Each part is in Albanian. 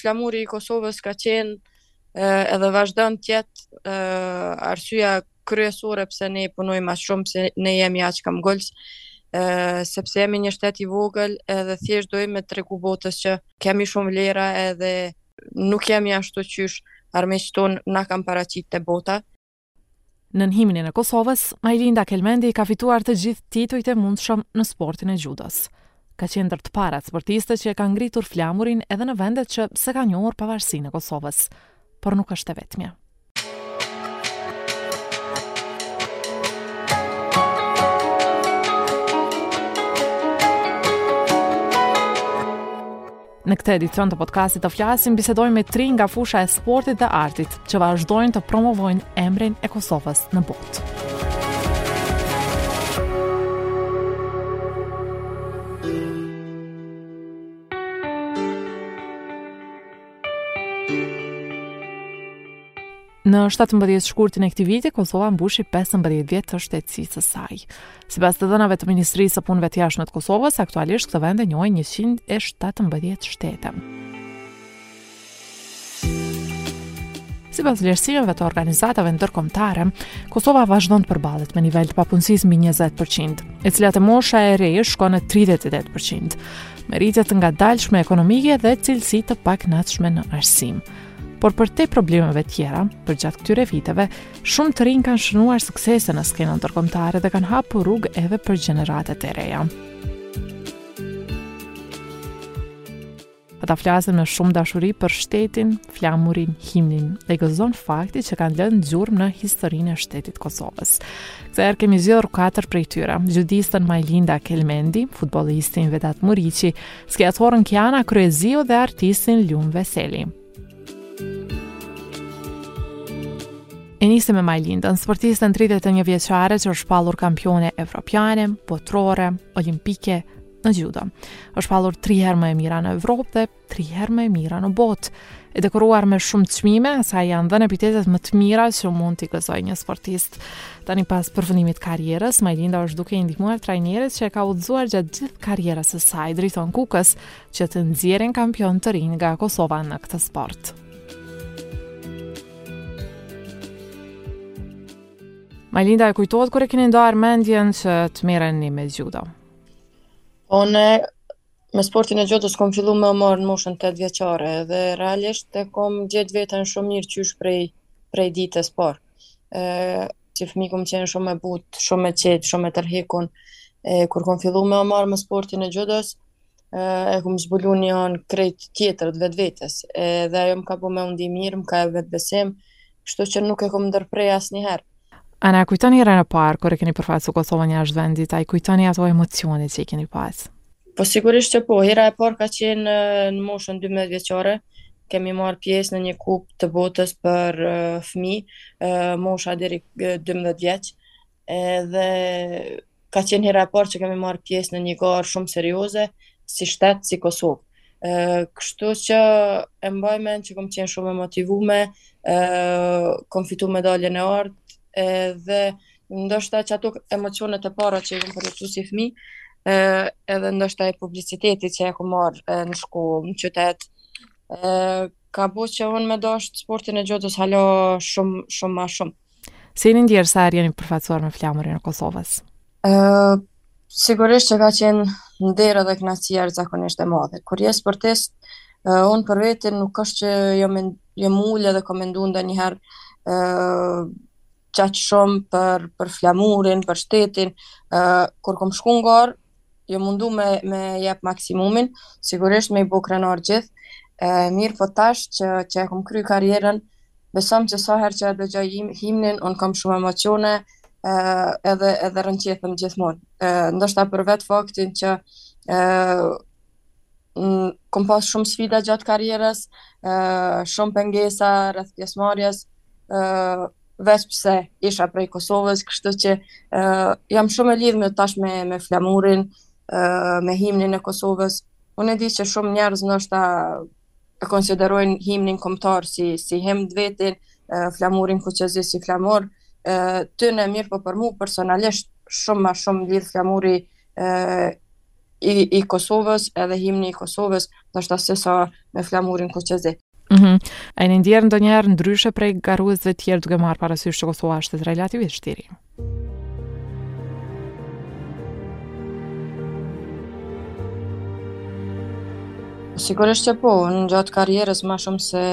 Flamuri i Kosovës ka qenë edhe vazhdon të jetë arsyeja kryesore pse ne punojmë aq shumë, pse ne jemi aq këmbëngulës, sepse jemi një shtet i vogël edhe thjesht dojmë me tregu botës që kemi shumë vlera edhe nuk jemi ashtu qysh armiqtë tonë na kanë paraqitë te bota. Nën himnin e Kosovës, Majlinda Kelmendi ka fituar të gjithë titujt e mundshëm në sportin e xhudos. Ka qenë ndër të parat sportiste që e ka ngritur flamurin edhe në vendet që s'e kanë njohur pavarësinë e Kosovës, por nuk është e vetmja. Në këtë edicion të podcastit Të flasim, bisedojmë me tri nga fusha e sportit dhe artit, që vazhdojnë të promovojnë emrin e Kosovës në botë. Në 17 shkurtin e këtij viti, Kosova mbushi 15 vjet të shtetësisë së saj. Sipas të dhënave të Ministrisë së Punëve të Jashtme të Kosovës, aktualisht këtë vend e njohin 117 shtete. Sipas vlerësimeve të organizatave ndërkombëtare, Kosova vazhdon të përballet me nivel të papunësisë mbi 20%, e cila te mosha e re shkon në 38%, me rritje të ngadalshme ekonomike dhe cilësi të pakënaqshme në arsim. Por përtej problemeve tjera, përgjatë këtyre viteve, shumë të rinj kanë shënuar suksese në skenën ndërkombëtare dhe kanë hapur rrugë edhe për gjeneratat e reja. Ata flasin me shumë dashuri për shtetin, flamurin, himnin dhe i gëzon fakti që kanë lënë gjurmë në historinë e shtetit të Kosovës. Këtë herë kemi zgjedhur 4 prej tyra, xhudisten Majlinda Kelmendi, futbollistin Vedat Muriqi, Skiatoren Kiana Kryeziu dhe artistin Lum Veseli. E nisim me Majlindën, sportisten 31-vjeçare që është shpallur kampione evropiane, botërore, olimpike në xhudo. Është shpallur 3 herë më e mira në Evropë dhe 3 herë më e mira në botë. E dekoruar me shumë çmime, asaj i janë dhënë epitetet më të mira që mund t'i gëzojë një sportist. Tani pas përfundimit të karrierës, Majlinda është duke i ndihmuar trajnerit që e ka udhëzuar gjatë gjithë karrierës së saj, Driton Kukës, që të nxjerrin kampionë të rinj nga Kosova në këtë sport. Majlinda, a ju kujtohet kur e keni ndarë mendjen që të merreni me xhudo. Unë Me sportin e xhudos kom fillu me u marrë në moshën tetë vjeçare dhe realisht e kom gjetë veten shumë mirë qysh prej prej ditës parë. Ë që fëmijë kom qenë shumë e butë, shumë e qetë, shumë e tërhekun. E kur kom fillu me u marrë me sportin e xhudos, e kom zbulu një anë krejt tjetër të vetvetes. Edhe ajo më ka bo me u ndi mirë, më ka jep vetbesim. kështu që nuk e kom ndërprej asnjëherë. A na kujtoni herën e parë kur e keni përfaqësu Kosovën jashtë vendit, a i kujtoni ato emocione që i keni pas? Po sigurisht që po, hera e parë ka qenë në moshën 12 vjeçare, kemi marrë pjesë në një kupë të botës për uh, fëmijë, uh, mosha deri 12 vjeç, Edhe ka qenë hera e parë që kemi marrë pjesë në një garë shumë serioze si shtet, si Kosovë. Kështu që e mbaj mend që kom qenë shumë e motivume, kom fitu medaljen e artë edhe ndoshta qato emocionet e para që i kom përjetu si fëmijë, edhe ndoshta ai publiciteti që e kom marrë në shkollë, në qytet, ka bo që unë me dashtë sportin e xhudos hala shumë, shumë ma shumë. Si jeni ndjerë sa herë jeni përfaqësuar me flamurin e Kosovës? Ë uh, sigurisht që ka qenë nder edhe kënaqësi jashtëzakonisht e madhe. Kur je sportist, uh, unë për vete nuk është që jam jo jam jo ulë edhe kom mendu ndonjëherë ë uh, qaq shumë për për flamurin, për shtetin, ë uh, kur kom shku n'garë jom mundu me, me jep maksimumin, sigurisht me i bo krenar gjithë, mirëpo tash që, që e kom kry karrierën, besom që sa herë që e dëgjoj himnin, unë kom shumë emocione, uh, edhe edhe rrënqethem gjithmonë. Uh, ndoshta për vetë faktin që uh, kom pas shumë sfida gjatë karrierës, uh, shumë pengesa rreth pjesëmarrjes, uh, veç pse isha prej Kosovës, kështu që uh, jam shumë e lidhë me tash me, me flamurin, uh, me himnin e Kosovës. Unë e di që shumë njerëz ndoshta e konsiderojnë himnin kombëtar si, si himn të vetin, uh, flamurin kuqezi si flamur, uh, tyne mirëpo për mu personalisht shumë ma shumë lidhë flamuri uh, i i Kosovës edhe himni i Kosovës, ndoshta sesa me flamurin kuqezi. Mhm. A jeni ndjerë ndonjëherë ndryshe prej garuesve tjerë duke marrë parasysh që Kosova është relativisht shtet i ri. Sigurisht që po, unë gjatë karrierës ma shumë se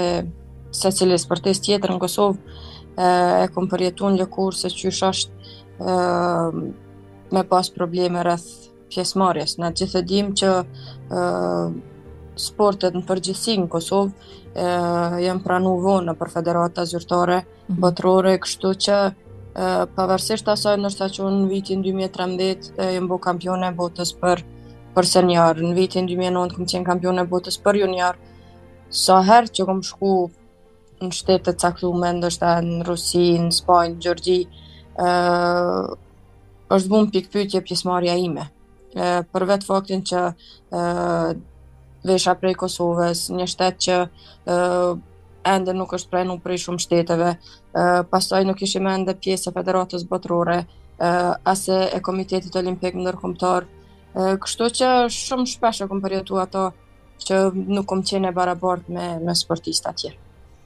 secili sportist tjetër në Kosovë e, e kom përjetu në lëkurë se qysh është e, me pas probleme rreth pjesëmarrjes. Na t'gjithë e dimë që ë sportet në përgjithësi në Kosovë ë janë pranu vonë nëpër federata zyrtare mhm. botërore, kështu që ë pavarësisht asaj ndoshta që në vitin 2013 e jam bo kampione e botës për për senior, në vitin 2009 kam qenë kampione e botës për junior. Sa herë që kam shku në shtete të caktume, ndoshta në Rusi, në Spanjë, në Gjeorgji, ë uh, është vu n'pikëpyetje pjesëmarrja ime. ë uh, për vetë faktin që ë uh, vijsha prej Kosovës, një shtet që ë uh, ende nuk është pranu prej shumë shteteve, ë uh, pastaj nuk ishim ende pjesë e Federatës Botërore, ë uh, as e Komitetit Olimpik Ndërkombëtar. ë uh, kështu që shumë shpesh e kam përjetu ato ë që nuk kom qenë e barabartë me, me sportista tjerë.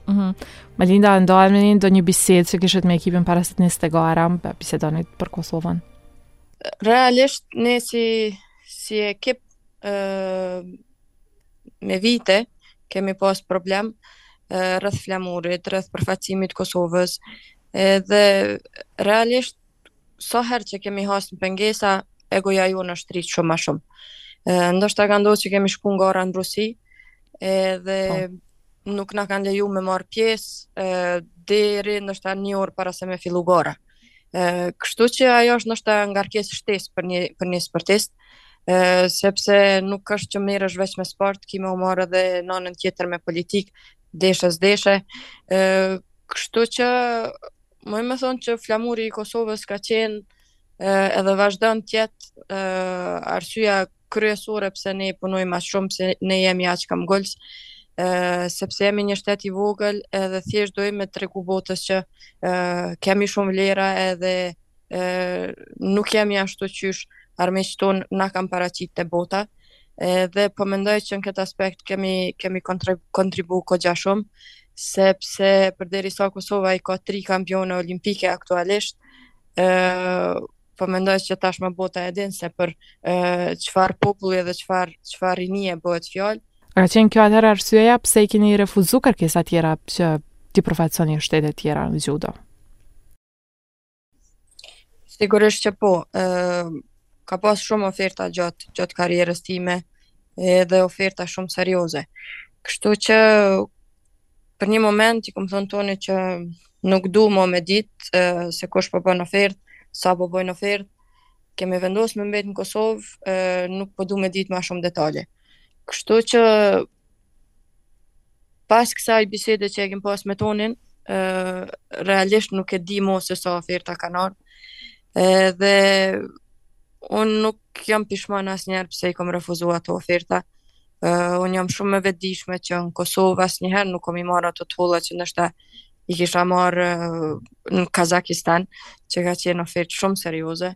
Mm -hmm. Majlinda, ndani me ne ndonjë bisedë që kishit me ekipin para se të niste gara, pra bisedonit për Kosovën? Realisht, ne si, si ekip e, me vite, kemi pas problem rreth flamurit, rreth përfaqësimit të Kosovës, dhe realisht sa herë që kemi hasë në pengesa, egoja jonë është rritë shumë ma shumë. Ndoshta ka ndodhë që kemi shku në gara në Rusi, edhe pa. Po. nuk na kanë leju me marrë pjesë, deri ndoshta një orë para se me fillu gara. E, kështu që ajo është ndoshta ngarkesë shtesë për një, për një sportist, e, sepse nuk është që mirresh veç me sport, ki me u marrë edhe n'anën tjetër me politikë, deshe s'deshe, e, kështu që Muj me thonë që flamuri i Kosovës ka qenë edhe vazhdon të jetë arsyeja kryesore pse ne punojmë aq shumë, pse ne jemi aq kambëngulës, sepse jemi një shtet i vogël edhe thjesht dojmë me tregu botës që kemi shumë vlera edhe nuk jemi ashtu qysh armiqtë tonë na kanë paraqit te bota. edhe po mendoj që në këtë aspekt kemi, kemi kontribu kogja shumë, sepse përderisa Kosova i ka tri kampione olimpike aktualisht, e, po mendoj që tashmë bota e din se për çfarë populli dhe çfarë, çfarë rinie bëhet fjalë. Ka qenë kjo atëherë arsyeja pse i keni refuzu kërkesa tjera që t'i përfaqësoni shtete tjera në xhudo? Sigurisht që po, e, ka pas shumë oferta gjatë gjatë karrierës time, edhe oferta shumë serioze. Kështu që për një moment i kam thënë Tonit që nuk du ma me ditë se kush po bën ofertë, sa po bën ofertë. Kemi vendos me mbet në Kosovë, nuk po du me ditë ma shumë detaje. Kështu që Pas kësaj bisede që e kam pas me Tonin, realisht nuk e di mo se sa oferta kanë ardhë. Edhe unë nuk jam pishman asnjëherë pse i kom refuzu ato oferta. Uh, unë jam shumë e vetëdijshme që në Kosovë asnjëherë nuk kom me i marrë ato të holla që ndoshta i kisha marrë uh, në Kazakistan, që ka qenë ofertë shumë serioze.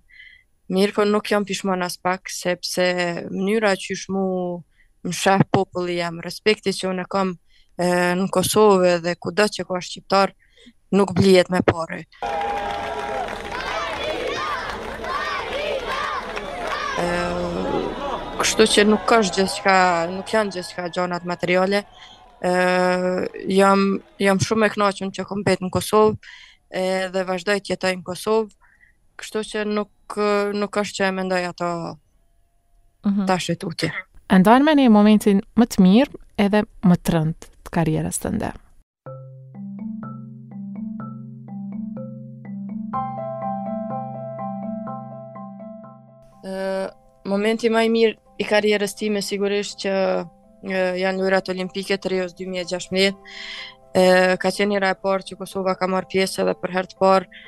Mirëpo nuk jam pishmon aspak, sepse mënyra qysh mu më sheh populli jem, respekti që unë kam në Kosovë dhe kudo që ka shqiptarë, nuk blihet me pare. kështu që nuk është gjithçka, nuk janë gjithçka gjanat materiale. ë jam jam shumë e kënaqur që kam mbetë në Kosovë dhe vazhdoj të jetoj në Kosovë. Kështu që nuk nuk është që e mendoj ato mm -hmm. tash e tutje. E ndan me ne momentin më të mirë edhe më të rëndë të karrierës tënde. Uh, momenti më i mirë i karrierës time sigurisht që janë lojërat olimpike të Rios 2016. Ë ka qenë hera e parë që Kosova ka marrë pjesë edhe për herë të parë,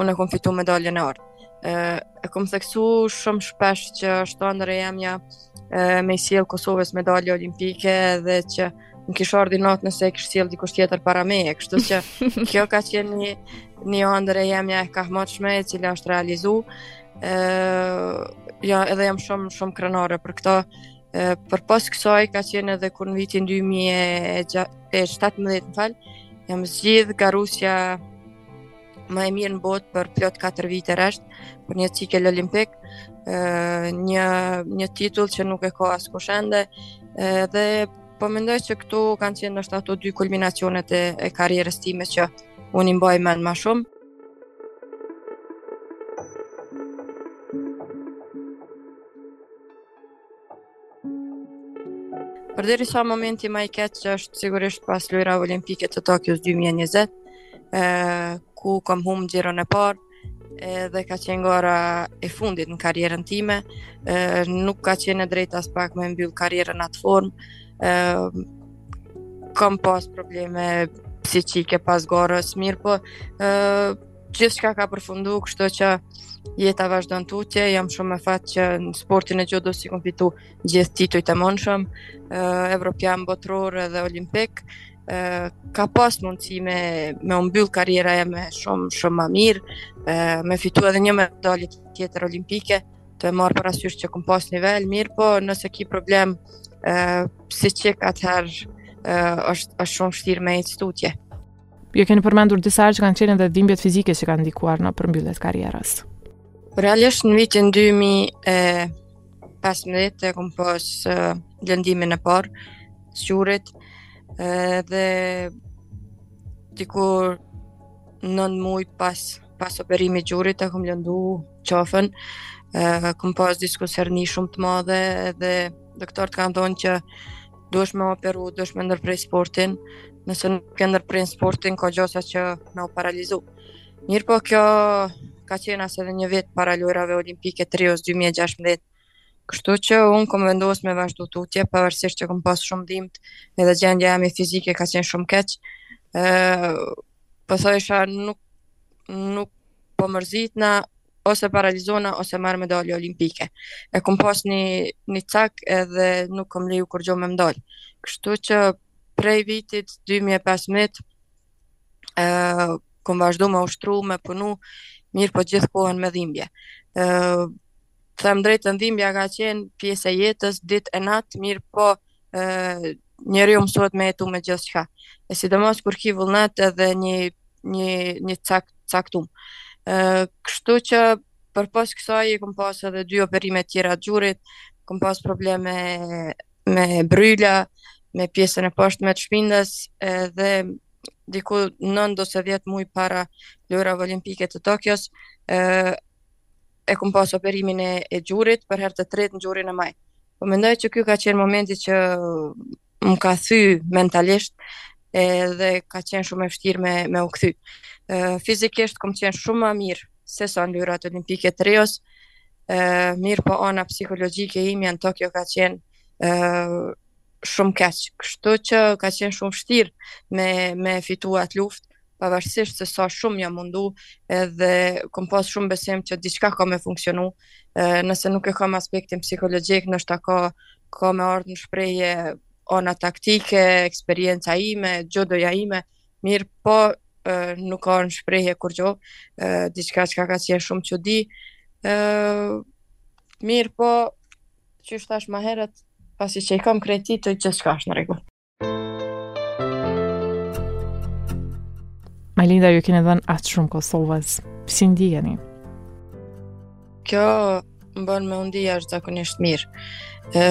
unë kam fituar medaljen e artë. Ë e kam theksu shumë shpesh që është andërr e jemja me i sjellë Kosovës medalje olimpike dhe që më kish ardhë inat nëse e kish sjellë dikush tjetër para meje, kështu që kjo ka qenë një një ëndërr e jemja e kahmotshme e cila është realizuar. Ë ja edhe jam shumë shumë krenare për këtë Përpos kësaj ka qenë edhe kur në vitin 2017 më fal, jam zgjedhë garusja më e mirë në botë për plot 4 vite rresht për një cikël olimpik, një një titull që nuk e ka askush ende, dhe po mendoj se këtu kanë qenë ndoshta ato dy kulminacionet e, e karrierës time që unë i mbaj mend më shumë. Përderisa momenti ma i keq është sigurisht pas lojërave olimpike të Tokios 2020, e, ku kam humë xhiron e parë, dhe ka qenë gara e fundit në karrierën time, e, nuk ka qenë e drejtë aspak me e mbyllë karrierën n'atë formë, kam pas probleme psikike pas garës, mirëpo, e, gjithçka ka përfundu, kështu që jeta vazhdon tutje, jam shumë me fat që në sportin e gjudos i kom fitu gjithë titujt e mundshëm, evropian botëror dhe olimpik, ka pas mundësi me, me u mbyll karriera jeme shumë, shumë ma mirë, me fitu edhe një medalje tjetër olimpike, tu marrë parasysh që kom pas nivel, mirëpo nëse ki problem psikik atëherë është, është shumë vshtirë me shti tutje. Ju keni përmendur disa herë që kanë qenë edhe dhimbjet fizike që kanë ndikuar në përmbyllje të karrierës. Realisht në vitin 2015 e kom pas uh, lëndimin e parë t'gjurit uh, dhe dikur nëntë muaj pas pas operimit t'gjurit e kom lëndu qafën uh, kom pas diskus herni shumë të madhe dhe doktorët kanë thonë që duhesh me u operu, duhesh me ndërpre sportin, nëse nuk e ndërpren sportin, ka gjasa që me u paralizu. Mirëpo kjo ka qenë as edhe një vit para lojrave olimpike të Rios 2016, kështu që unë kom vendos me vazhdu tutje, pavarësisht që kom pas shumë dhimtë, edhe gjendja jeme fizike ka qenë shumë keq, e, po thojsha nuk, nuk po mërzitna ose paralizona ose marr medalje olimpike. E kom pas një një cak edhe nuk kom leju kurgjo me m'ndal. Kështu që prej vitit 2015 ë kom vazhdu me ushtru, me punu, mirëpo gjithë kohën me dhimbje. ë Them t'drejtën dhimbja ka qenë pjesë e jetës, ditë e natë, mirëpo ë njeriu mësohet me jetu me gjithçka, e sidomos kur ki vullnet edhe një, një, një cak t'caktum. Uh, kështu që përpos kësaj i kom pas edhe dy operime t'tjera t'gjurit, kom pas probleme me bryla, me pjesën e poshtme të shpindës, edhe diku 9 ose 10 muaj para lojrave olimpike të Tokios, uh, E kom pas operimin e, e gjurit për herë të tretë në gjurin e majtë. Po mendoj që ky ka qenë momenti që më ka thy mentalisht edhe ka qenë shumë e vështirë me, me u kthy. E, fizikisht kom qenë shumë më mirë sesa në lojrat olimpike të Rios, e, mirëpo ana psikologjike ime në Tokio ka qenë e, shumë keq. Kështu që ka qenë shumë vështirë me, me fitu atë luftë. pavarësisht se sa shumë jam mundu edhe kom pas shumë besim që diçka ka me funksionu, nëse nuk e kam aspektin psikologjik, ndoshta ka, ka me ardhë në shprehje ana taktike, eksperienca ime, gjudoja ime, mirëpo nuk ka ardhë në shprehje kurgjo, diçka që ka ka qenë shumë çudi, mirëpo siç e thashë ma herët, pasi që i kam kry ti të gjithçka është në rregull. Majlinda ju i keni dhënë aq shumë Kosovës. Si ndiheni? Kjo më bën me u ndi jashtëzakonisht mirë. Ë,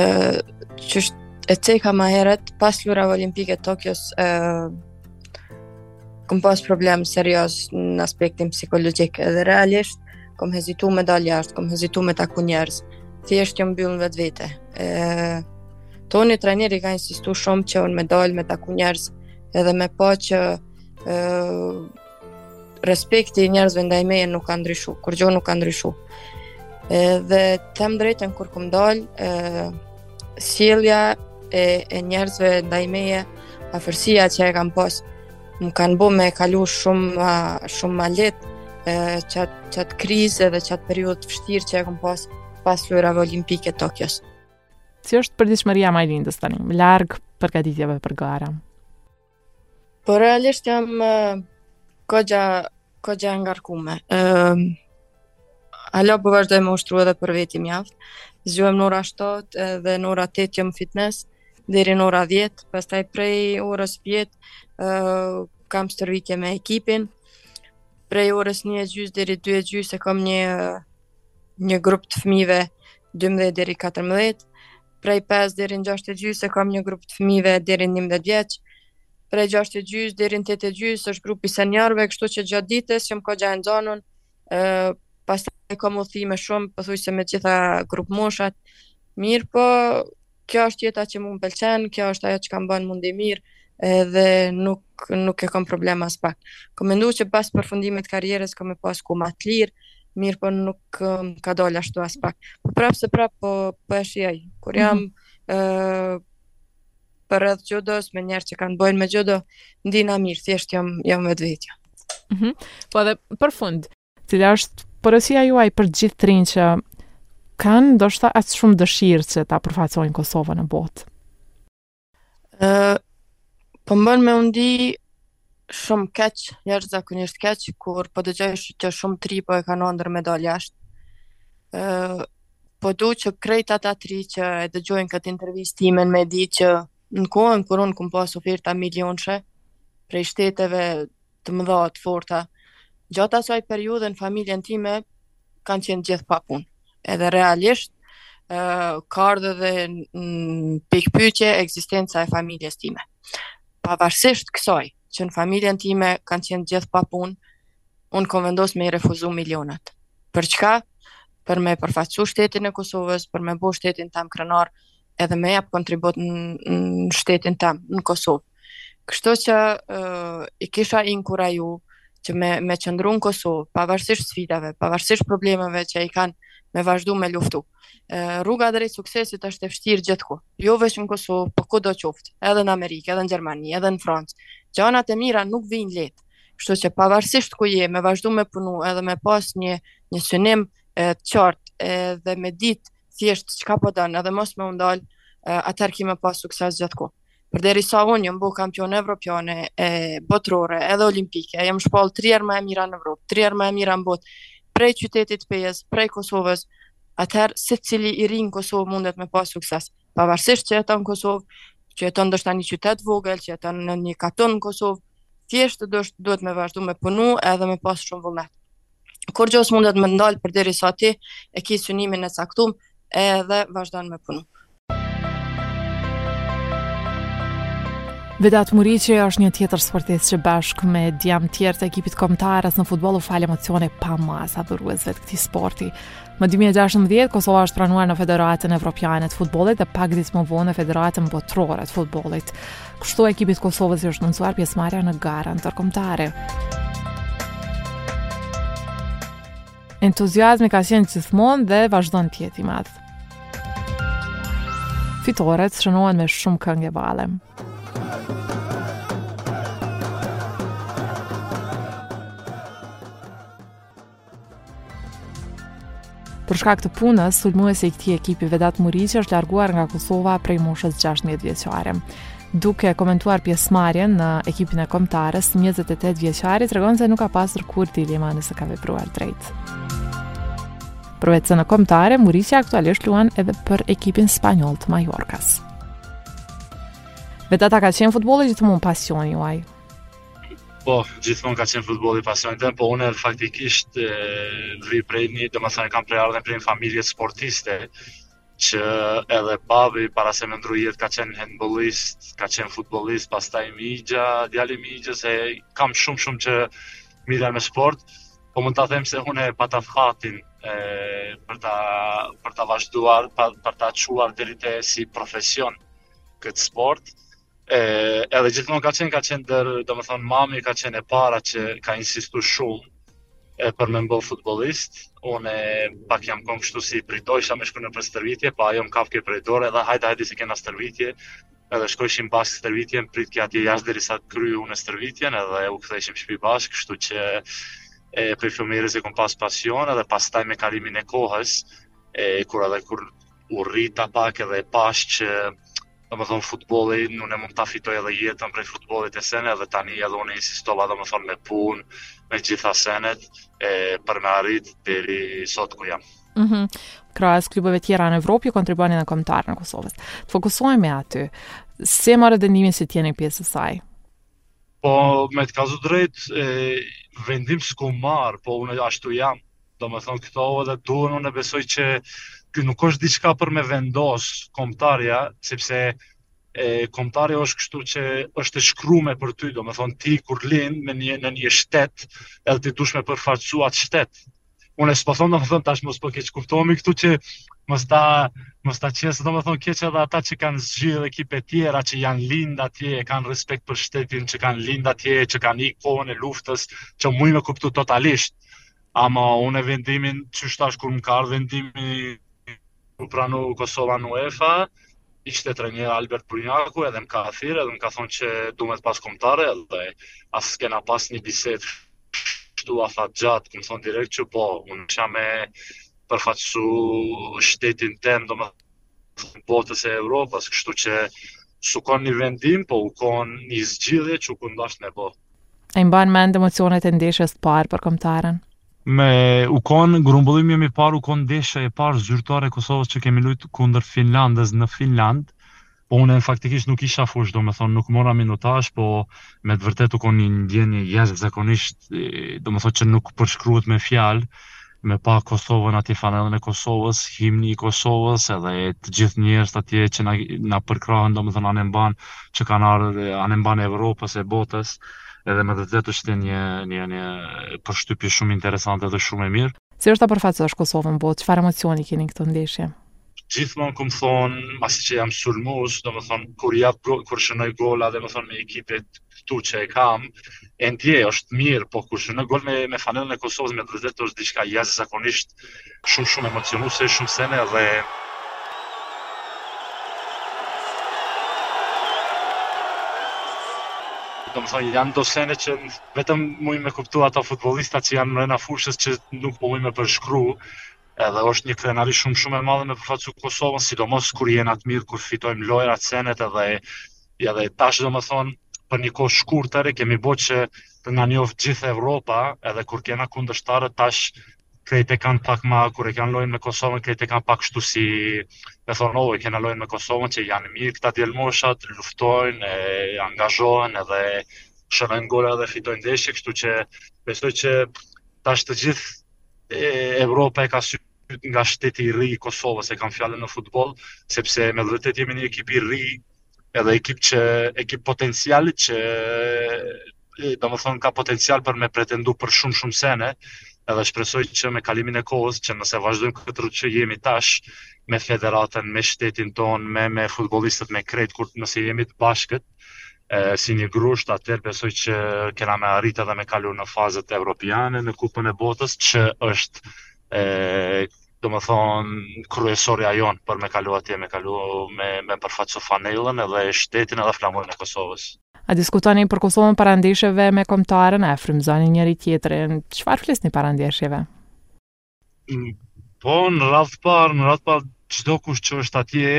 qysh e ceka më herët pas lojrave olimpike t'Tokios, ë kom pas problem serioz në aspektin psikologjik edhe realisht kom hezitu me dal jashtë, kom hezitu me taku njerëz. Thjesht jam mbyll në vetvete. Ë, Toni trajneri ka insistu shumë që unë me dalë me taku njerëz edhe me pa që e, respekti i njerëzve ndaj meje nuk ka ndryshu, kurgjo nuk ka ndryshu. E, dhe t'them t'drejtën kur kom dalë, e, sjellja e, e njerëzve ndaj meje, afërsia që e kam pas, më kanë bo me kalu shumë, shumë ma lehtë, qatë, qatë krizë edhe qatë periudhë të vështirë që e kam pas pas lojrave olimpike t'Tokios. Si është përditshmëria e Majlindës tani, më larg përgatitjeve për gara? Po realisht jam uh, koxha koxha e ngarkume. Ëm uh, ala po vazhdoj me ushtru edhe për veti mjaft. Zgjuhem në ora 7 dhe në ora 8 jam n'fitness deri në ora 10, pastaj prej orës 10 uh, kam stërvitje me ekipin. Prej orës 1 e gjys deri 2 e gjys e kam një një grup të fëmijëve 12 deri 14, prej 5 deri në 6 e gjys e kam një grup të fëmijëve deri në 11 vjeç. Prej 6 e gjys deri në 8 e gjys është grupi i seniorëve, kështu që gjatë ditës jom koxha e nxonun, ë pastaj kam udhëtime shumë, pothuajse me t'gjitha grupmoshat. Mirëpo, Kjo është jeta që mua më pëlqen, kjo është ajo çka më bën m'u ndi mirë dhe nuk nuk e kam problem aspak. Kam menduar që pas përfundimit të karrierës kam me pas kohë më të lirë, mirëpo nuk më ka dalë ashtu aspak. Po prapë se prapë po, po e shijoj. Kur jam mm -hmm. uh, përreth xhudos me njerëz që kanë t'bojnë me xhudo, ndihna mirë, thjesht jam, jam vetvetja. Mm -hmm. Po edhe për fund, Cila është porosia juaj për të gjithë të rinjtë që kanë ndoshta aq shumë dëshirë që ta përfaqësojnë Kosovën në botë? Ë po m'bën me u ndi shumë keq, jashtëzakonisht keq, kur po dëgjoj që shumë t'ri po e kanë andërr me dalë jashtë. Ë po du që krejt ata t'ri që e dëgjojnë këtë intervistë time me dit që në kohën kur unë kom pas oferta milionëshe prej shteteve të mëdha të forta. Gjatë asaj periudhe në familjen time kanë qenë të gjithë pa punë. Edhe realisht uh, ka ardhur dhe në pikpyetje ekzistenca e familjes time. Pavarësisht kësaj, që në familjen time kanë qenë të gjithë pa punë, unë kom vendos me i refuzu milionat. Për çka? Për me e përfaqësu shtetin e Kosovës, për me bo shtetin tam krenar, edhe me jap kontribut në shtetin tam, në Kosovë. Kështu që uh, i kisha inkuraju që me, me qëndru në Kosovë, pavarësisht sfidave, pavarësisht problemeve që i kanë me vazhdu me luftu. Uh, rruga drejt suksesit është e vështirë gjithku, jo veç në Kosovë, por po kudo qoftë, edhe në Amerikë, edhe në Gjermani, edhe në Francë. Gjanat e mira nuk vinë lehtë, kështu që pavarësisht ku je, me vazhdu me punu edhe me pas një, një synim e, të qartë e, dhe me ditë thjesht çka po don edhe mos me u ndalë, atëherë ki me pas sukses gjithku. Përderisa unë jam bo kampione evropiane, e botërore, edhe olimpike, jam shpall 3 herë ma e mira në Evropë, 3 herë ma e mira në botë, prej qytetit të Pejës, prej Kosovës, atëherë secili i ri në Kosovë mundet me pas sukses. Pavarësisht që jeton në Kosovë, që jeton ndoshta në një qytet të vogël, që jeton në një katon në Kosovë, thjesht duhet me vazhdu me punu edhe me pas shumë vullnet. Kurrgjë s'mundet me të ndal përderisa ti e ki synimin e caktum edhe vazhdon me punu. Vedat Muriqi është një tjetër sportist që bashkë me djem tjerë të ekipit kombëtar në futboll u fal emocione pa masë adhuruesve të këtij sporti. Më 2016, Kosova është pranuar në Federatën Evropiane të Futbollit dhe pak ditë më vonë në Federatën Botërore të Futbollit. Kështu ekipit të Kosovës i është mundësuar pjesëmarrja në gara ndërkombëtare. Entuziazmi ka qenë gjithmonë dhe vazhdon të jetë i madh. Fitoret shënohen me shumë këngë e valle. Për shkak të punës, sulmuesi i këtij ekipi Vedat Muriqi është larguar nga Kosova prej moshës 16 vjeçare. Duke e komentuar pjesëmarrjen në ekipin e kombëtares, 28 vjeçari tregon se nuk ka pasur kurrë dilema nëse ka vepruar drejt. Përveçse në kombëtare, Muriqi aktualisht luan edhe për ekipin spanjoll të Mallorcas. Vedat, a ka qenë futbolli gjithmonë pasioni juaj. Po, gjithmonë ka qenë futbolli pasion i jem, po unë faktikisht vij prej një, domethënë, e kam prejardhjen prej një familje sportiste, që edhe babi para se me ndru jetë ka qenë hendbollist, ka qenë futbollist, pastaj mixha, djali i mixhës, e kam shumë shumë që merren me sport, po mund të them se unë e pata fatin e, për ta për ta vazhduar, për, për ta çuar deri te si profesion këtë sport. E, edhe gjithmonë ka qenë, ka qenë domethon, mami ka qenë e para që ka insistu shumë e, për me m'bo futbollist. Unë pak jam konë kështu si pritojsha me shku nëpër stërvitje, pa po ajo më kapke prej dore, edhe hajde, hajde se kena stërvitje, edhe shkojshim bashkë stërvitjen, pritke atje jashtë derisa ta kry unë stërvitjen, edhe u këthejshim shpi bashkë, kështu që e, prej fëmijrisë e kom pas pasion, edhe pastaj me kalimin e kohës, e, kur edhe kur u rrita pak edhe e pash që domethon futbolli mund ta fitoj edhe jetën prej futbollit e sene dhe tani edhe unë insistova domethon me punë me t'gjitha senet e, për me arrit deri sot ku jam mm -hmm. Krahas klubeve tjera në Evropë ju kontribuani në kombëtaren e Kosovës. Të fokusohemi aty. Si e morët vendimin që të jeni pjesë e saj? Po, me të kallxu drejt, e, vendim s'kum marrë, po unë ashtu jam, Domethënë këto edhe duhen, unë besoj që kjo nuk është diçka për me vendos kombëtarja, sepse e kombëtarja është kështu që është e shkrume për ty, domethënë ti kur lind me një në një shtet, edhe ti dush me përfaqësu atë shtet. Unë s'po them domethënë tash mos po keqkuptohemi këtu që mos ta mos ta qesë domethënë keq edhe ata që kanë zgjidh ekipe tjera që janë lind atje, e kanë respekt për shtetin që kanë lind atje, që kanë ik kohën e luftës, që muj me kuptu totalisht Ama unë vendimin qysh tash kur më ka ardhë vendimi u pranu Kosova në UEFA, ishte trajner Albert Bunjaku edhe më ka thirrë edhe më ka thonë që du me të pas kombtare edhe as s'kena pas një bisedë shtu aq të gjatë, kum thonë direkt që po, unë kom me përfaqsu shtetin tem, domethon botës e Europës, kështu që s'u konë një vendim, po u konë një zgjidhje që u konë dashtë me bo. A i mban mend emocionet e ndeshjes të parë për kombëtaren? Po u konë grumbullimi jem i parë, u konë ndeshja e parë zyrtare e Kosovës që kemi lujtë kundër Finlandës në Finlandë. Po unë faktikisht nuk isha fushë, domethon, nuk mora minutazh, po me të vërtet u konë një ndjenje jashtëzakonisht, domethon që nuk përshkruhet me fjalë. me pa Kosovën atje fanellën e Kosovës, himni i Kosovës edhe të gjithë njerëzit atje që na na përkrahën domethënë anembanë që kanë ardhur anembanë Evropës e botës edhe me të vërtetë ka qenë një një një përshtypje shumë interesante dhe shumë e mirë. Si është ta përfaqësosh Kosovën në botë? Çfarë emocioni keni këto ndeshje? gjithmonë kum thonë, pasi që jam sulmues, domethënë kur jap gol, kur shënoj gola, domethënë me ekipet këtu që e kam, e ndjej, është mirë, po kur shënoj gol me me fanellën e Kosovës me t'vërtetë është diçka jashtëzakonisht shumë shumë emocionuese, shumë sene dhe domethon, janë do sene që vetëm mujnë me kuptu ata futbollistat që janë mrena fushës që nuk po muj me përshkru, Edhe është një krenari shumë shumë e madhe me përfaqësu Kosovën, sidomos kur jena të mirë, kur fitojmë lojrat, senet edhe, edhe tash domethënë, për një kohë të shkurtër e kemi bo që të na njofë gjithë Evropa, edhe kur kena kundështarët tash krejt e kanë pak ma, kur e kanë lojnë me Kosovën, krejt e kanë pak shtu si, me thonë, oh, e kena lojnë me Kosovën, që janë mirë këta djelmoshat, luftojnë, e, angazhohen edhe shënojnë gola dhe fitojnë ndeshje, kështu që besoj që tash të gjithë Evropa e ka sytë nga shteti i ri i Kosovës, e kam fjalën në futboll, sepse me të vërtetë jemi një ekip i ri, edhe ekip që ekip potencial që domethënë ka potencial për me pretendu për shumë shumë sene, edhe shpresoj që me kalimin e kohës që nëse vazhdojmë këtë rrugë që jemi tash me federatën, me shtetin tonë, me me futbollistët, me krejt kur nëse jemi të bashkët, e, si një grusht, atëherë besoj që kena me arrit edhe me kalu në fazat evropiane në kupën e botës, që është e, domethënë kryesorja jonë për me kalu atje, me kalu me, me përfaqësu fanellën edhe shtetin edhe flamurin e Kosovës. A diskutoni për Kosovën para ndeshjeve me kombëtaren, a e frymëzoni njëri tjetrin? Çfarë flisni para ndeshjeve? Po, në radhë të parë, në radhë të parë, çdokush që është atje,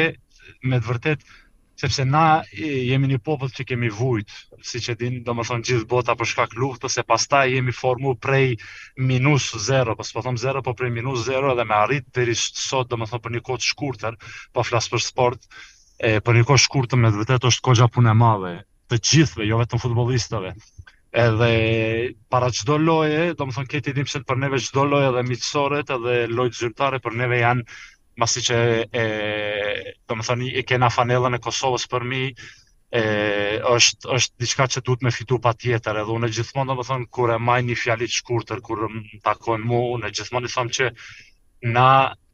me të vërtetë, sepse na jemi një popull që kemi vujt, siç e din, domethënë gjithë bota për shkak luftës, e pastaj jemi formu prej minus zero, as po thom zero, po prej minus zero, edhe me arrit deri sot, domethënë për një kohë të shkurtër, po flas për sport, e, për një kohë të shkurtër, me të vërtetë është goxha punë e madhe, të gjithëve, jo vetëm futbollistëve. Edhe para çdo loje, domethënë këtë e dimë se për neve çdo lojë edhe miqësoret edhe lojët zyrtare për neve janë masi që e domethënë e kena fanellën e Kosovës përmi, e është është diçka që duhet me fitu patjetër edhe unë gjithmonë domethënë kur e maj një fjalë të shkurtër kur më takon mua unë gjithmonë i them që na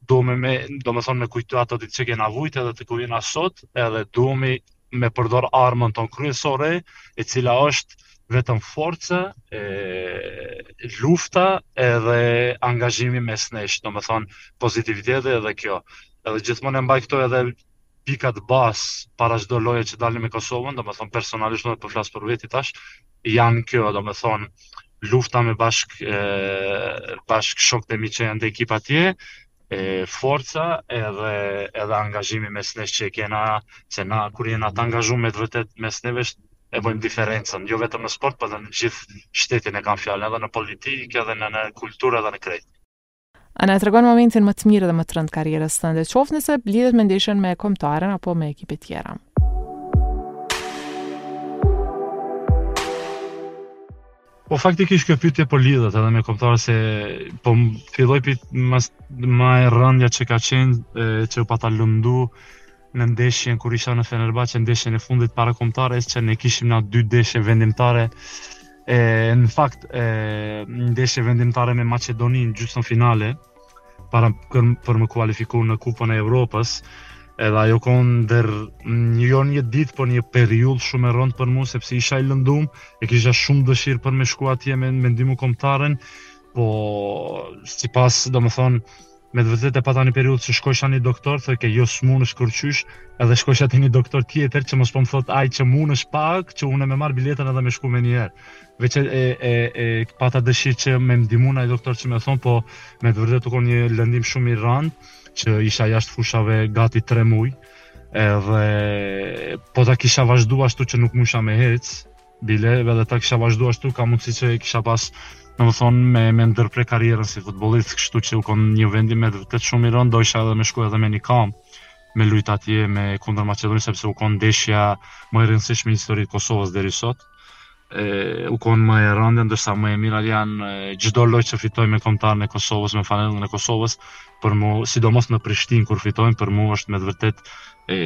duhemi me, domethënë me kujtu ato ditë që kena vujtë edhe te ku jena sot edhe duhemi me përdor armën tonë kryesore, e cila është vetëm forca, e, lufta edhe angazhimi mes nesh, domethënë pozitiviteti edhe kjo. Edhe gjithmonë e mbaj këto edhe pikat bazë para çdo loje që dalim me Kosovën, domethënë personalisht po flas për veti tash, janë kjo, domethënë lufta me bashk, e, bashkë shokët e mi që janë te ekipa atje, e forca edhe edhe angazhimi mes nesh që e kena se na kur jena të angazhuar me të vërtetë mes neve e bëjmë diferencën, jo vetëm në sport, por edhe në gjithë shtetin e kam fjalën, edhe në politikë, edhe në, në kulturë, edhe në krejt. A na e tregon momentin më të mirë dhe më të rëndë të karrierës tënde, qoftë nëse lidhet me ndeshjen me kombëtaren apo me ekipe tjera? Po faktikisht kjo pyetje po lidhet edhe me kombëtare se po filloj prej më e rëndja që ka qenë që u pata lëndu në ndeshjen kur isha në Fenerbahçe ndeshjen e fundit para kombëtares që ne kishim na dy ndeshje vendimtare e në fakt një ndeshje vendimtare me Maqedoninë gjysmë finale para për m'u kualifiku në kupën e Evropës, edhe ajo u konë ndër një jo një ditë, po një periud shumë e rëndë për mu, sepse isha i lëndum, e kisha shumë dëshirë për me shku atje me me ndihmu kombëtaren, po si pas, domethonë, me të vërtet e pata një periud që shkojsha te një doktor, thojke jo s'mundesh kurqysh, edhe shkojsha te një doktor tjetër që mos po më thotë ai që mundesh pak, që unë me marrë biletën edhe me shku menjëherë. Veç e, e, e, e pata dëshirë që me më ndihmu ai doktor që me thonë, po me të vërtetë u konë një lëndim shumë i rëndë, që isha jashtë fushave gati tre muj, edhe po ta kisha vazhdu ashtu që nuk mujsha me hec, bile, edhe ta kisha vazhdu ashtu, ka mundësi që e kisha pas domethonë me, me ndërpre karrierën si futbollist, kështu që u konë një vendim me të vërtetë shumë i rëndë, dojsha edhe me shku edhe me një kamb me lujt atje me kundër Maqedonisë sepse u konë ndeshja më e rëndësishme në historinë e Kosovës deri sot. u konë më e randa, ndërsa më e mira janë çdo lojë që fitojmë me kombëtaren e Kosovës, me fanellën e Kosovës, për mu, sidomos në Prishtinë kur fitojmë, për mu është me të vërtetë, e,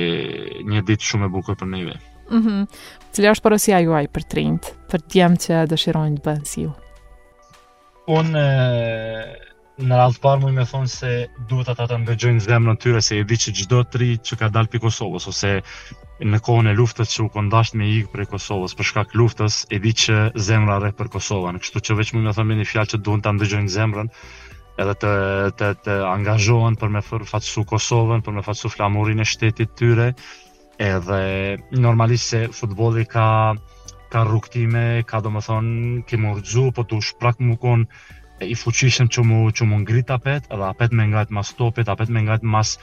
një ditë shumë e bukur për neve. Mm -hmm. Cila është porosia juaj për të rinjtë, për djemtë që dëshirojnë të bëhen si ju? Unë Në radhë të parë, muj me thonë se duhet ata ta ndëgjojnë zemrën e tyre, se e di që çdo të ri që ka dalë prej Kosovës, ose në kohën e luftës që u kon dasht me ikë prej Kosovës, për shkak luftës, e di që zemra rreh për Kosovën. Kështu që veç muj me thonë me një fjalë që duhet ta ndëgjojnë zemrën, edhe të, të, të angazhohen për me përfaqësu Kosovën, për me përfaqësu flamurin e shtetit tyre, Edhe normalisht se futbolli ka ka rrugtime, ka domethonë, ke m'u rrëzu, po duhesh prap me konë i fuqishëm që m'u, që m'u ngrit apet, edhe apet me ngajt mas topit, apet me ngajt mas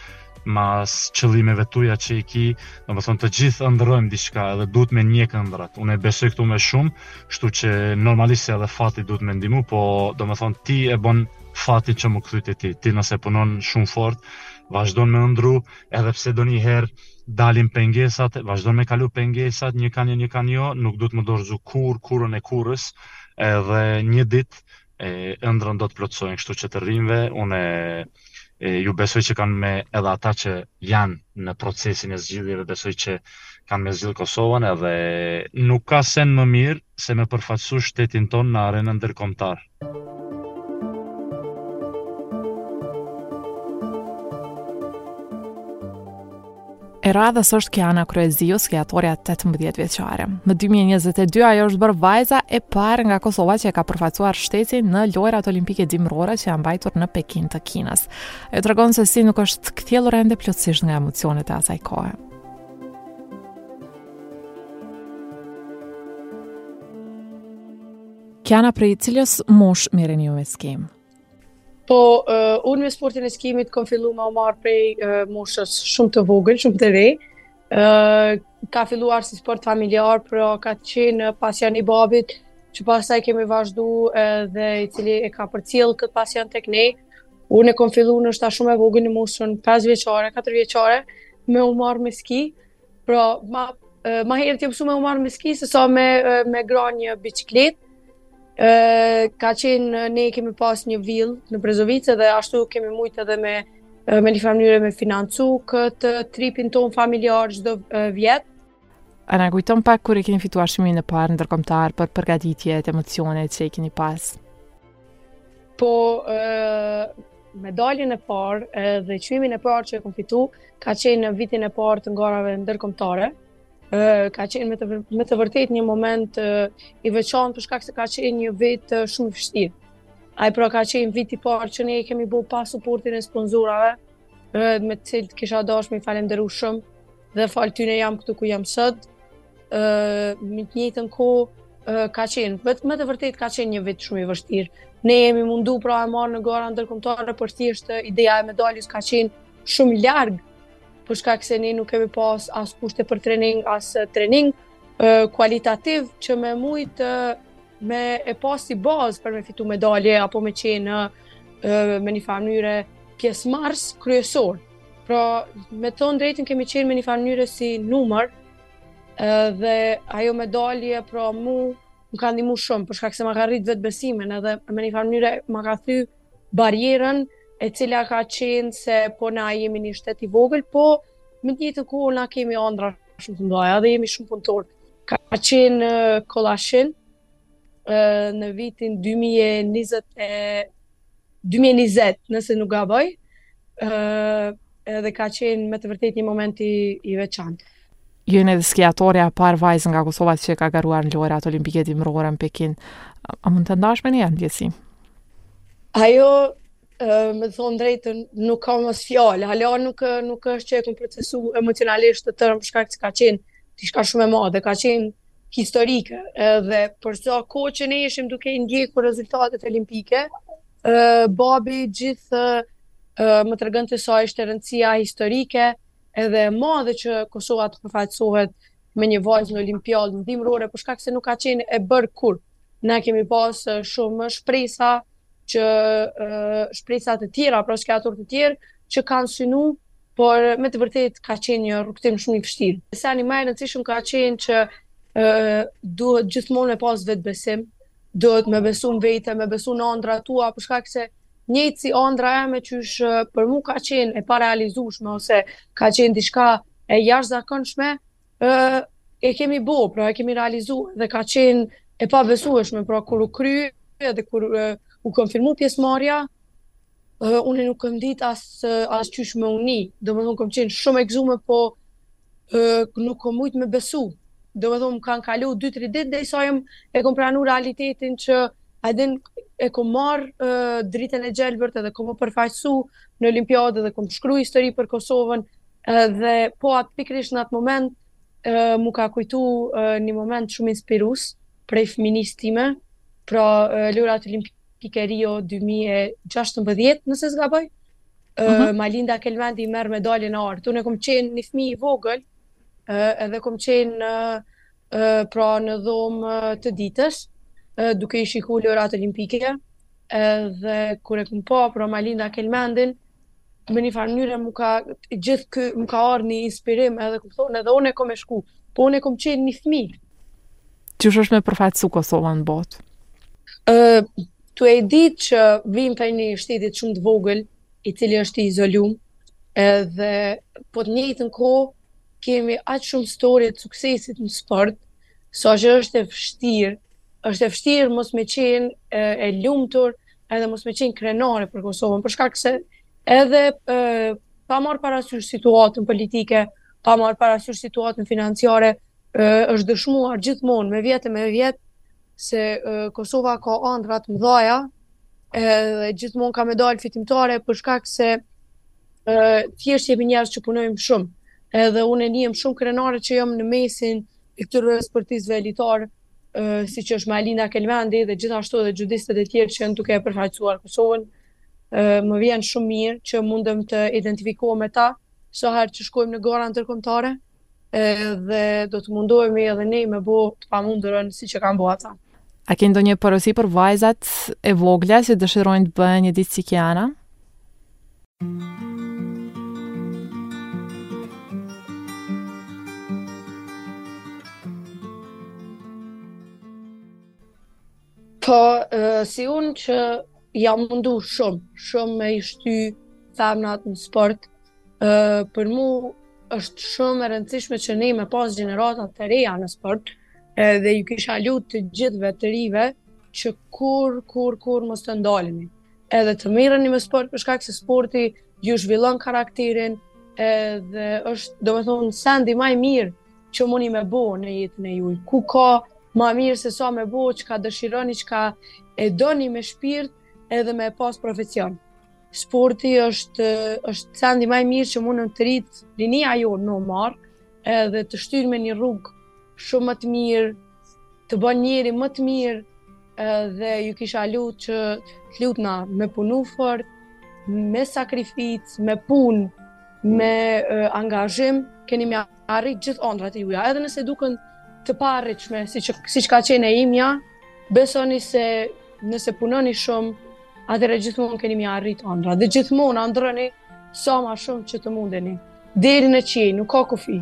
mas qëllimeve tuja që i ki, domethonë të gjithë ëndërrojmë diçka edhe duhet me ndjek ëndrrat. Unë e besoj këtu më shumë, shtu që normalisht se edhe fati duhet me ndihmu, po domethonë ti e bon fatin që m'u kthy te ti. Ti nëse punon shumë fort, vazhdon me ëndrru, Edhe pse donjëherë dalin pengesat, vazhdon me kalu pengesat, një kanë jo, një kanë jo, nuk duhet m'u dorëzu kurrë kurrën e kurrës, edhe një ditë ëndrrën do ta plotësojnë, kështu që të rinjve unë e, ju besoj që kanë me edhe ata që janë në procesin e zgjidhjeve, besoj që kanë me zgjidhë Kosovën edhe nuk ka sen më mirë se me përfaqësu shtetin tënd në arenën ndërkombëtare. E radhës është Kiana Kryeziu, skiatorja 18 vjeçare. Më 2022 ajo është bërë vajza e parë nga Kosova që e ka përfaqësuar shtetin në lojërat olimpike dimërore që janë mbajtur në Pekin të Kinës. Ajo tregon se si nuk është kthjellur ende plotësisht nga emocionet e asaj kohe. Kiana, prej cilës moshë merreni ju me skim? Po, uh, unë me sportin e skimit kom fillu me u marrë prej uh, moshës shumë të vogël, shumë të re. Uh, ka filluar si sport familjar, pra ka qenë pasion i babit, që pastaj kemi vazhdu uh, edhe i cili e ka përcjellë këtë pasion tek ne. Unë e kom fillu ndoshta shumë e vogël në moshën 5 vjeçare, 4 vjeçare, me u marrë me ski. Pra, ma, ma herët jem mësu me u marrë me ski, sesa me, me gra një biçikletë. Ka qenë, ne kemi pas një vilë në Brezovicë edhe ashtu kemi mujtë edhe me, në një farë mënyre me financu këtë tripin tonë familjar çdo vjet. A na kujton pak kur e keni fituar çmimin e parë ndërkombëtar për përgatitjet, emocionet që e keni pas? Po, Medaljen e parë edhe çmimin e parë që e kom fitu, ka qenë në vitin e parë të garave ndërkombëtare. Ka qenë me të, me të vërtetë një moment i veçantë për shkak se ka qenë një vit shumë i vështirë. Ai pra ka qenë viti i parë që ne i kemi bo pa suportin e sponsorave, të cilët kisha dashtë me i falënderu shumë. dhe falë tyne jam këtu ku jam sot, me të njëjtën kohë ka qenë, me të vërtetë ka qenë një vit shumë i vështirë. Ne jemi mundu pra me marrë në gara ndërkombëtare, por thjesht ideja e medaljes ka qenë shumë larg, për shkak se ne nuk kemi pas as kushte për trening, as trening kualitativ që me mujtë me e pas si bazë për me fitu medalje apo me qenë në një farë mënyre pjesëmarrës kryesor. Pra, me thonë të drejtën kemi qenë në një farë mënyre si numër, edhe ajo medalje pra mu më ka ndihmu shumë, për shkak se ma ka rritë vetëbesimin, edhe në një farë mënyre ma ka thy barrierën, e cila ka qenë se po na jemi një shtet i vogël, po me të njëjtën kohë na kemi andrra shumë të mëdhaja, edhe jemi shumë punëtorë. Ka qenë Kollashin, në vitin 2020, dy mijë e njëzet, nëse nuk gaboj, edhe ka qenë me të vërtetë një moment i i veçantë. Ju jeni edhe skiatorja e parë vajzë nga Kosova që ka garuar në lojërat olimpike dimërore në Pekin. A mund të ndash me ne atë ndjesi? Ajo me thonë të drejtën nuk ka mos fjalë. Hala nuk nuk është që e kom procesu emocionalisht të tërë për shkak se ka qenë diçka shumë e madhe, ka qenë historike dhe për sa kohë që ne ishim duke i ndjekur rezultatet olimpike, babi gjithë më tregonte sa ishte rëndësia historike edhe e madhe që Kosova të përfaqësohet me një vajzë në olimpiadën dimërore, për shkak se nuk ka qenë e bërë kurrë. Ne kemi pas shumë shpresa që shpresat e tjera, pra skiatorë të tjerë, që kanë synu por me të vërtetë ka qenë një rrugëtim shumë i vështirë. Sani më e rëndësishme ka qenë që ë duhet gjithmonë me pas vetëbesim, duhet me besu në vete, me besu në ëndrrat tua, për shkak se njëjtë si andrra eme qysh për mu ka qenë e parealizueshme ose ka qenë diçka e jashtëzakonshme, Ë e kemi bo, pra e kemi realizu dhe ka qenë e pabesueshme, pra kur u kry dhe kur u konfirmu pjesëmarrja, uh, unë nuk kam dit as, as qysh me u ni, domethonë kam qenë shumë e gzume, po uh, nuk kam mujt me besu, domethonë kanë kalu 2-3 dit dhe i sajëm e kom pranu realitetin që adin e kom marrë uh, dritën e gjelbërt edhe kom përfaqësu në Olimpiadë dhe kom shkru histori për Kosovën, Dhe po atë pikërisht në atë moment uh, mu ka kujtu uh, një moment shumë inspirus prej fëminisë time, pra uh, Lojërat Olimpike Rio 2016, nëse s'gaboj, uh, uh -huh. Majlinda Kelmendi merr medaljen e artë. Unë kom qenë një fëmi i vogël, uh, edhe kom qenë uh, pra në dhomë të ditës, duke i shiku lojërat olimpike, dhe kur e kom pa, pra Majlinda Kelmendin, në njëfarë mënyre më ka, gjithë kë, më ka ardhë një inspirim edhe kom thonë, edhe unë kom me shku, po unë kom qenë një fmi. Qysh është me përfaqësu Kosovën në botë? Uh, tu e ditë që vimë prej një shtetit shumë të vogël, i cili është i izolum, edhe po në të njëjtën kohë, kemi aq shumë storie të suksesit në sport, sa që është e vështirë, është e vështirë mos me qenë e, e lumtur, edhe mos me qenë krenare për Kosovën, për shkak se edhe e, pa marrë parasysh situatën politike, pa marrë parasysh situatën financiare, e, është dëshmuar gjithmonë me vjet e me vjet se Kosova ka andrra t'mëdhaja edhe gjithmonë ka me dalë fitimtare për shkak se thjesht jemi njerëz që punojmë shumë. Edhe unë nihem shumë krenare që jam në mesin e këtyre sportistëve elitarë, siç është Majlinda Kelmendi dhe gjithashtu edhe xhudistët e tjerë që janë duke e përfaqësuar Kosovën. Më vjen shumë mirë që mundem të identifikohem me ta, sa herë që shkojmë në gara ndërkombëtare. Edhe do të mundohemi edhe ne me bo të pamundurën siç e kanë bo ata. A ke ndonjë porosi për vajzat e vogla që dëshirojnë të bëhen një ditë si Kiana? Po, si unë që jam mundu shumë, shumë me i shty femnat në sport, Uh, për mu është shumë e rëndësishme që ne me pas gjenerata të reja në sport edhe ju kisha lutë të gjithë të rinjve që kurrë, kurrë, kurrë mos të ndaleni. Edhe të mirreni me sport për shkak se sporti ju zhvillon karakterin edhe është, domethonë, sendi ma i mirë që muni me bo në jetën e juj. Ku ka ma mirë se sa me bo, çka dëshironi, çka e doni me shpirt edhe me pas profesion. Sporti është është sendi ma i mirë që mundet rinia jonë me marr, edhe të shtyn në një rrugë shumë më të mirë, të bën njeri më të mirë, edhe ju kisha lutë që, të lutna, me punu fort, me sakrificë, me punë, me uh, angazhim, keni me arrit gjithë ondrat e juja, edhe nëse duken të paarritshme, siç siç ka qenë e imja, Besoni se nëse punoni shumë, atëherë gjithmonë keni mi arrit ondrat dhe gjithmonë andrroni sa ma shumë që të mundeni. Deri në qiell nuk ka kufi.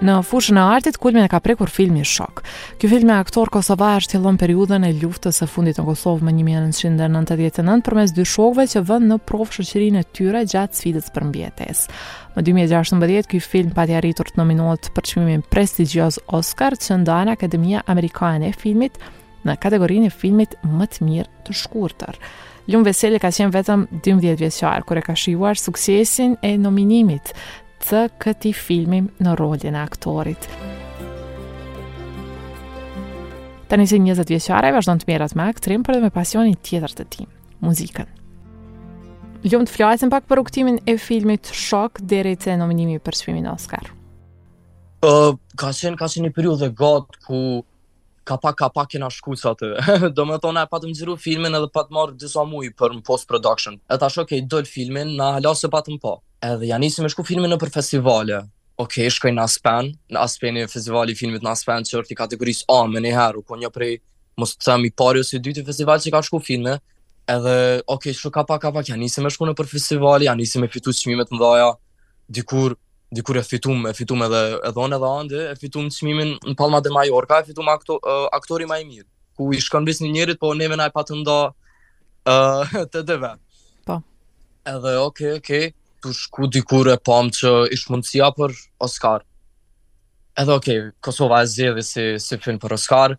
Në fushën e artit, kulmin e ka prekur filmi Shok. Ky film me aktorë kosovarë shtjellon periudhën e luftës së fundit në Kosovë më 1999 përmes dy shokëve që vënë në provë shoqërinë e tyre gjatë sfidës për mbijetesë. Më 2016, ky film pati arritur të nominohet për çmimin prestigjioz Oscar, që ndan Akademia Amerikane e Filmit në kategorinë e filmit më të mirë të shkurtër. Lum Veseli ka qenë vetëm 12 vjeçar kur e ka shijuar suksesin e nominimit të këtij filmi në rolin e aktorit. Tani si 20 vjeçar ai vazhdon të merret me aktrim, por edhe me pasionin tjetër të tij. muzikën. Lum, të flasim pak për rrugëtimin e filmit Shok deri te nominimi për çmimin Oscar. Uh, ka qenë, ka qenë një periudhë e gatë ku ka pak, ka pak kena shku, saktë. Domethonë, e patëm xhiru filmin edhe pat marrë disa muj për në post-production. E tash okej, dul filmi, na hala s'e patëm pa. Edhe ja nisi me shku filmi nëpër festivale. Ok, shkoi në Aspen, në Aspen e festivali i filmit në Aspen, që është i kategorisë A, menjëherë, ku një prej uh, mos të them i pari ose i dyti festival që ka shku filmi, edhe, ok, shku ka pak, ka pak, ja nisi me shku nëpër festivale, ja nisi me fitu çmimet n'gjëja, dikur, dikur e fitum, e fitum edhe, edhe unë edhe Andi, e fitum çmimin në Palma de Mallorca, e fitum akto, uh, aktori ma i mirë, ku i shkon veç një njerit, po neve na e patën nda uh, të dyve. Po. Edhe, ok, ok, tu shku dikur e pam që ish mundësia për Oscar. Edhe ok, Kosova e zgjedhi si si film për Oscar.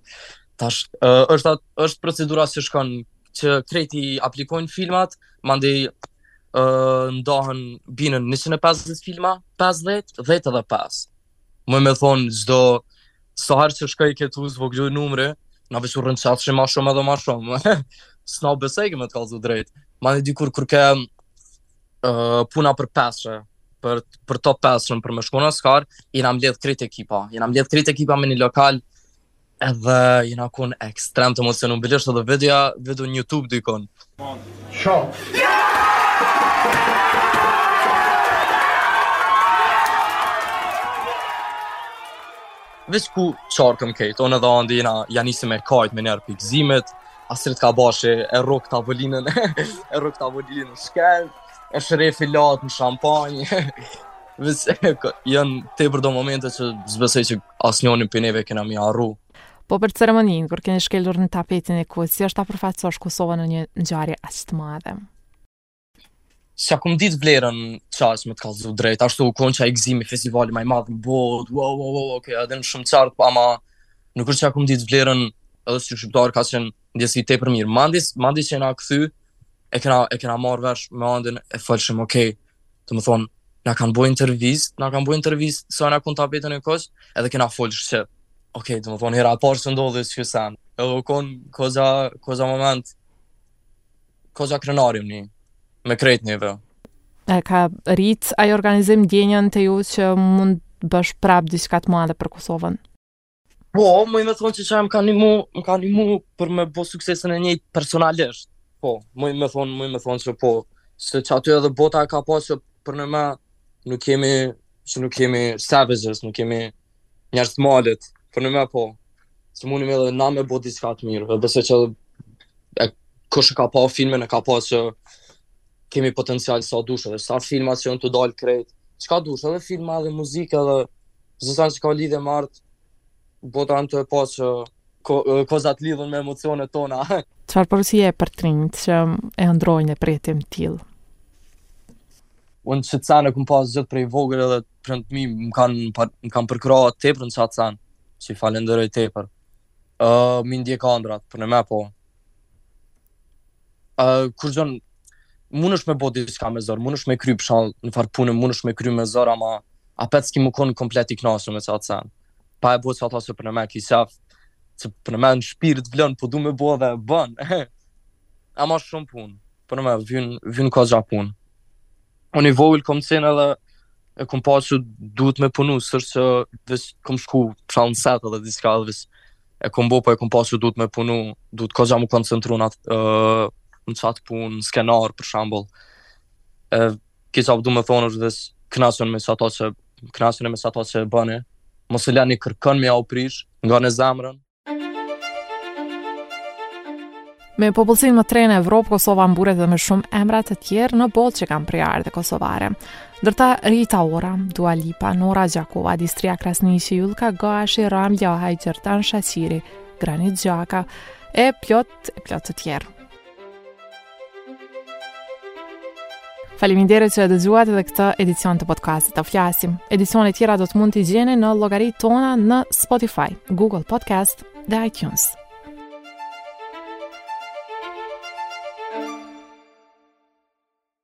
Tash uh, është është procedura që shkon që krejt aplikojnë filmat, mandej uh, ndahen bihen 150 filma, 50, 10 edhe 5. Do me thonë, çdo, sa herë që shkojke tu zvoglu numri, na veç u çartshim ma shumë edhe ma shumë. S'na besojke me të kallzu drejt. Manej dikur kur ke uh, puna për pesë për për top 5 për me shku në Oscar, jena mbledh krejt ekipa. Jena mbledh krejt ekipa me një lokal edhe jena kon ekstrem të emocionuar. Bëlësh edhe video, video në YouTube dikun. Ço. Veç kur kemi kajt, unë dhe Andi jena ja nisi me kajt menjëherë pi gëzimit, Astrit Kabashi, e rrok tavolinën, e rrok tavolinën në shkelm, e shrefi latë në shampanjë, veç se, janë tepër do momente që s'besoj që asnjoni prej neve kena mi arru. Po për ceremoninë, kur keni shkelur në tapetin e kuq, si është ta përfaqësosh Kosovën në një ngjarje aq të madhe? S'ja kum ditë vlerën edhe aq me të kallzu drejt, ashtu u kon qaj gëzimi festivali më i madh në botë. Wow, wow, wow, okay, edhe u çartshim, po ama nuk është që s'ja kum ditë vlerën edhe si shqiptar ka qenë ndjesi tepër mirë. Masi, masi jena kthy, e kena e kena marr vesh me Andin e folshim, okay. Do të thonë, na kanë bërë intervistë, na kanë bërë intervistë sa jena kon tapetin e kuq, edhe kena fol se okay, do të thonë hera parë që ndodhi ky sen. Edhe u kon goxha goxha moment Goxha krenari, menjë, me krejt neve. E ka rrit ai organizim ndjenjën te ju që mund të bësh prap diçka të madhe për Kosovën? Po, muj me thonë që që më ka nimu, më ka nimu për me bo suksesin e njëjtë personalisht. Po, muj me thonë, muj me thonë që po, se qaty edhe bota e ka pa që përnime nuk kemi, që nuk kemi savages, nuk kemi Njerëz të malit, përnime po, që mundemi edhe na me bo diçka të mirë, dhe besoj që e, kush e ka pa filmin e ka pa që kemi potencial sa dush, dhe sa filma që jon tu dalë krejt, çka dush, edhe filma edhe muzika dhe çdo sen që ka lidhe me art, bota janë tu e pa që go, goxha lidhen me emocionet tona. Çfarë porosie ke për të rinjtë që ëndërrojnë një rrugëtim të tillë? Unë qet sen e kam pas gjithë prej vogël edhe prindtë e mi më kanë më kanë përkrah tepër në qat sen, që i falënderoj tepër. Uh, më ndjek andrrat, për në me po. Uh, kur gjënë, munësh me bo diçka me zor, munësh me kry për shembull njëfarë pune, munësh me kry me zor, ama apet s'ki me konë komplet i knaqt me qat sen. Pa e bo që ata se për në me ki qef, që për në me në shpirt vlon, po du me bo dhe bën. ama shumë punë, për në me vyn, vyn goxha punë. Unë i vogël kom qenë edhe e kom pa që duhet me punu, s'osht që veç kom shku n'set edhe diçka dhe veç e kom bo, po e kom pa që duhet me punu, duhet goxha m'u koncentru në atë, në qat punë, në skenar, për shambull. E, qiça po du me thonë është veç knaqnu me qata që, knaqnu me qata që e bëni, mos e leni kërkon me jau prish, ngoni zemrën, Me popullsinë më të re në Evropë, Kosova mburret edhe me shumë emra të tjerë në botë që kanë prejardhje kosovare. Ndër ta Rita Ora, Dua Lipa, Nora Gjakova, Distria Krasniqi, Yllka Gashi, Ram Lahaj, Xherdan Shaqiri, Granit Xhaka, e plot, e plot të tjerë. Faleminderit që e dëgjuat edhe këtë edicion të podcastit Të flasim. Edicionet tjera do të mund t'i gjeni në llogaritë tona në Spotify, Google Podcast dhe iTunes.